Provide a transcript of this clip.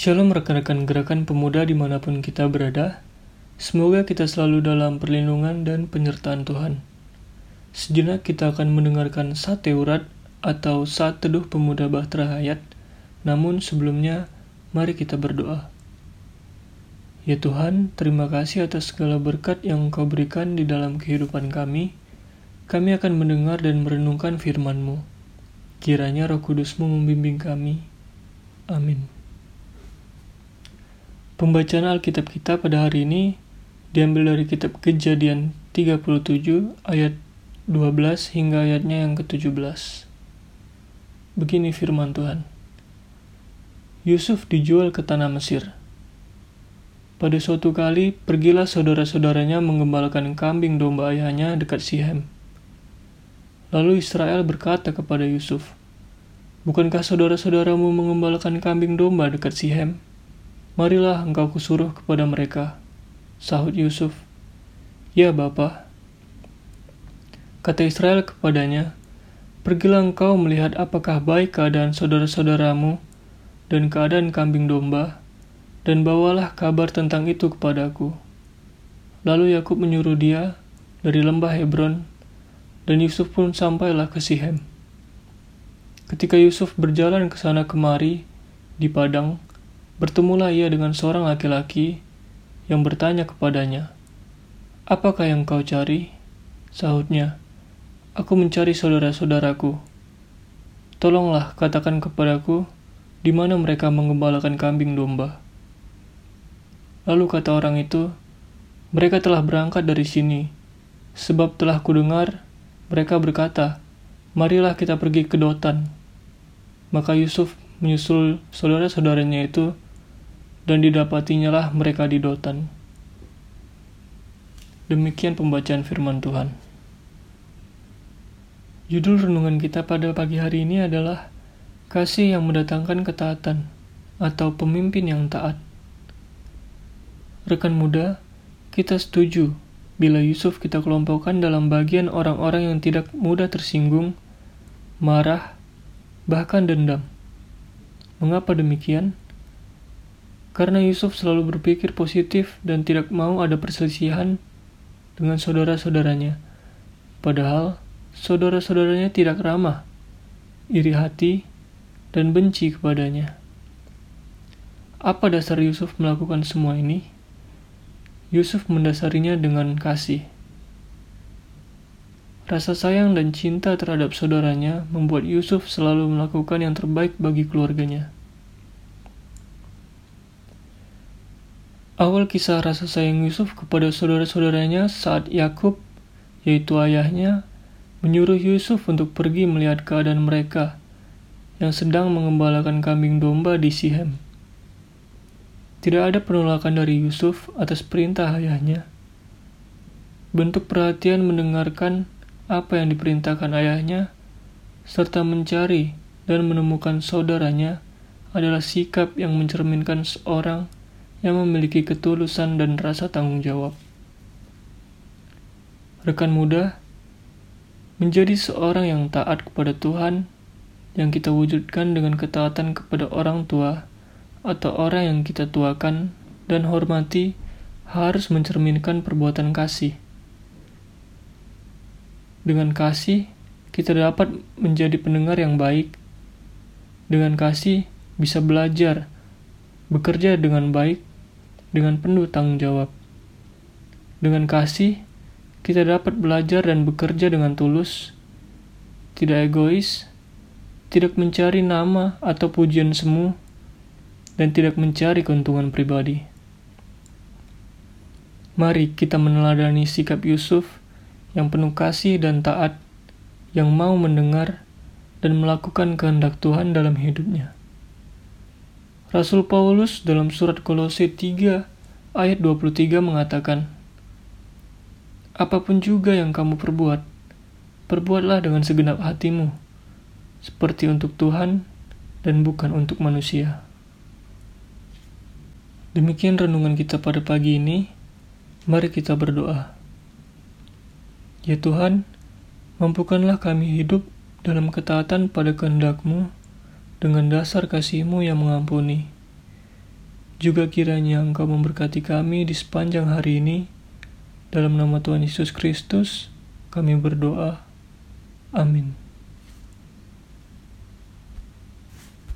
Shalom rekan-rekan gerakan pemuda di mana pun kita berada. Semoga kita selalu dalam perlindungan dan penyertaan Tuhan. Sejenak kita akan mendengarkan sate urat atau saat teduh pemuda Bahtera Hayat. Namun sebelumnya, mari kita berdoa. Ya Tuhan, terima kasih atas segala berkat yang Engkau berikan di dalam kehidupan kami. Kami akan mendengar dan merenungkan firman-Mu. Kiranya roh kudus-Mu membimbing kami. Amin. Pembacaan Alkitab kita pada hari ini diambil dari kitab Kejadian 37 ayat 12 hingga ayatnya yang ke-17. Begini firman Tuhan. Yusuf dijual ke tanah Mesir. Pada suatu kali, pergilah saudara-saudaranya mengembalakan kambing domba ayahnya dekat Sihem. Lalu Israel berkata kepada Yusuf, Bukankah saudara-saudaramu mengembalakan kambing domba dekat Sihem? Marilah engkau kusuruh kepada mereka. Sahut Yusuf, Ya Bapa. Kata Israel kepadanya, Pergilah engkau melihat apakah baik keadaan saudara-saudaramu dan keadaan kambing domba, dan bawalah kabar tentang itu kepadaku. Lalu Yakub menyuruh dia dari lembah Hebron, dan Yusuf pun sampailah ke Sihem. Ketika Yusuf berjalan ke sana kemari di padang, Bertemulah ia dengan seorang laki-laki yang bertanya kepadanya, Apakah yang kau cari? Sahutnya, Aku mencari saudara-saudaraku. Tolonglah katakan kepadaku, di mana mereka mengembalakan kambing domba. Lalu kata orang itu, mereka telah berangkat dari sini, sebab telah kudengar mereka berkata, marilah kita pergi ke Dotan. Maka Yusuf menyusul saudara-saudaranya itu dan didapatinya lah mereka di Dotan. Demikian pembacaan firman Tuhan. Judul renungan kita pada pagi hari ini adalah Kasih yang mendatangkan ketaatan atau pemimpin yang taat. Rekan muda, kita setuju bila Yusuf kita kelompokkan dalam bagian orang-orang yang tidak mudah tersinggung, marah, bahkan dendam. Mengapa demikian? Karena Yusuf selalu berpikir positif dan tidak mau ada perselisihan dengan saudara-saudaranya. Padahal saudara-saudaranya tidak ramah, iri hati, dan benci kepadanya. Apa dasar Yusuf melakukan semua ini? Yusuf mendasarinya dengan kasih. Rasa sayang dan cinta terhadap saudaranya membuat Yusuf selalu melakukan yang terbaik bagi keluarganya. Awal kisah rasa sayang Yusuf kepada saudara-saudaranya saat Yakub, yaitu ayahnya, menyuruh Yusuf untuk pergi melihat keadaan mereka yang sedang mengembalakan kambing domba di Sihem. Tidak ada penolakan dari Yusuf atas perintah ayahnya. Bentuk perhatian mendengarkan apa yang diperintahkan ayahnya, serta mencari dan menemukan saudaranya adalah sikap yang mencerminkan seorang yang memiliki ketulusan dan rasa tanggung jawab. Rekan muda, menjadi seorang yang taat kepada Tuhan yang kita wujudkan dengan ketaatan kepada orang tua atau orang yang kita tuakan dan hormati harus mencerminkan perbuatan kasih. Dengan kasih, kita dapat menjadi pendengar yang baik. Dengan kasih, bisa belajar, bekerja dengan baik, dengan penuh tanggung jawab. Dengan kasih, kita dapat belajar dan bekerja dengan tulus, tidak egois, tidak mencari nama atau pujian semu, dan tidak mencari keuntungan pribadi. Mari kita meneladani sikap Yusuf yang penuh kasih dan taat, yang mau mendengar dan melakukan kehendak Tuhan dalam hidupnya. Rasul Paulus dalam surat Kolose 3 ayat 23 mengatakan, Apa pun juga yang kamu perbuat, perbuatlah dengan segenap hatimu, seperti untuk Tuhan dan bukan untuk manusia. Demikian renungan kita pada pagi ini. Mari kita berdoa. Ya Tuhan, mampukanlah kami hidup dalam ketaatan pada kehendak-Mu dengan dasar kasih-Mu yang mengampuni. Juga kiranya Engkau memberkati kami di sepanjang hari ini. Dalam nama Tuhan Yesus Kristus, kami berdoa. Amin.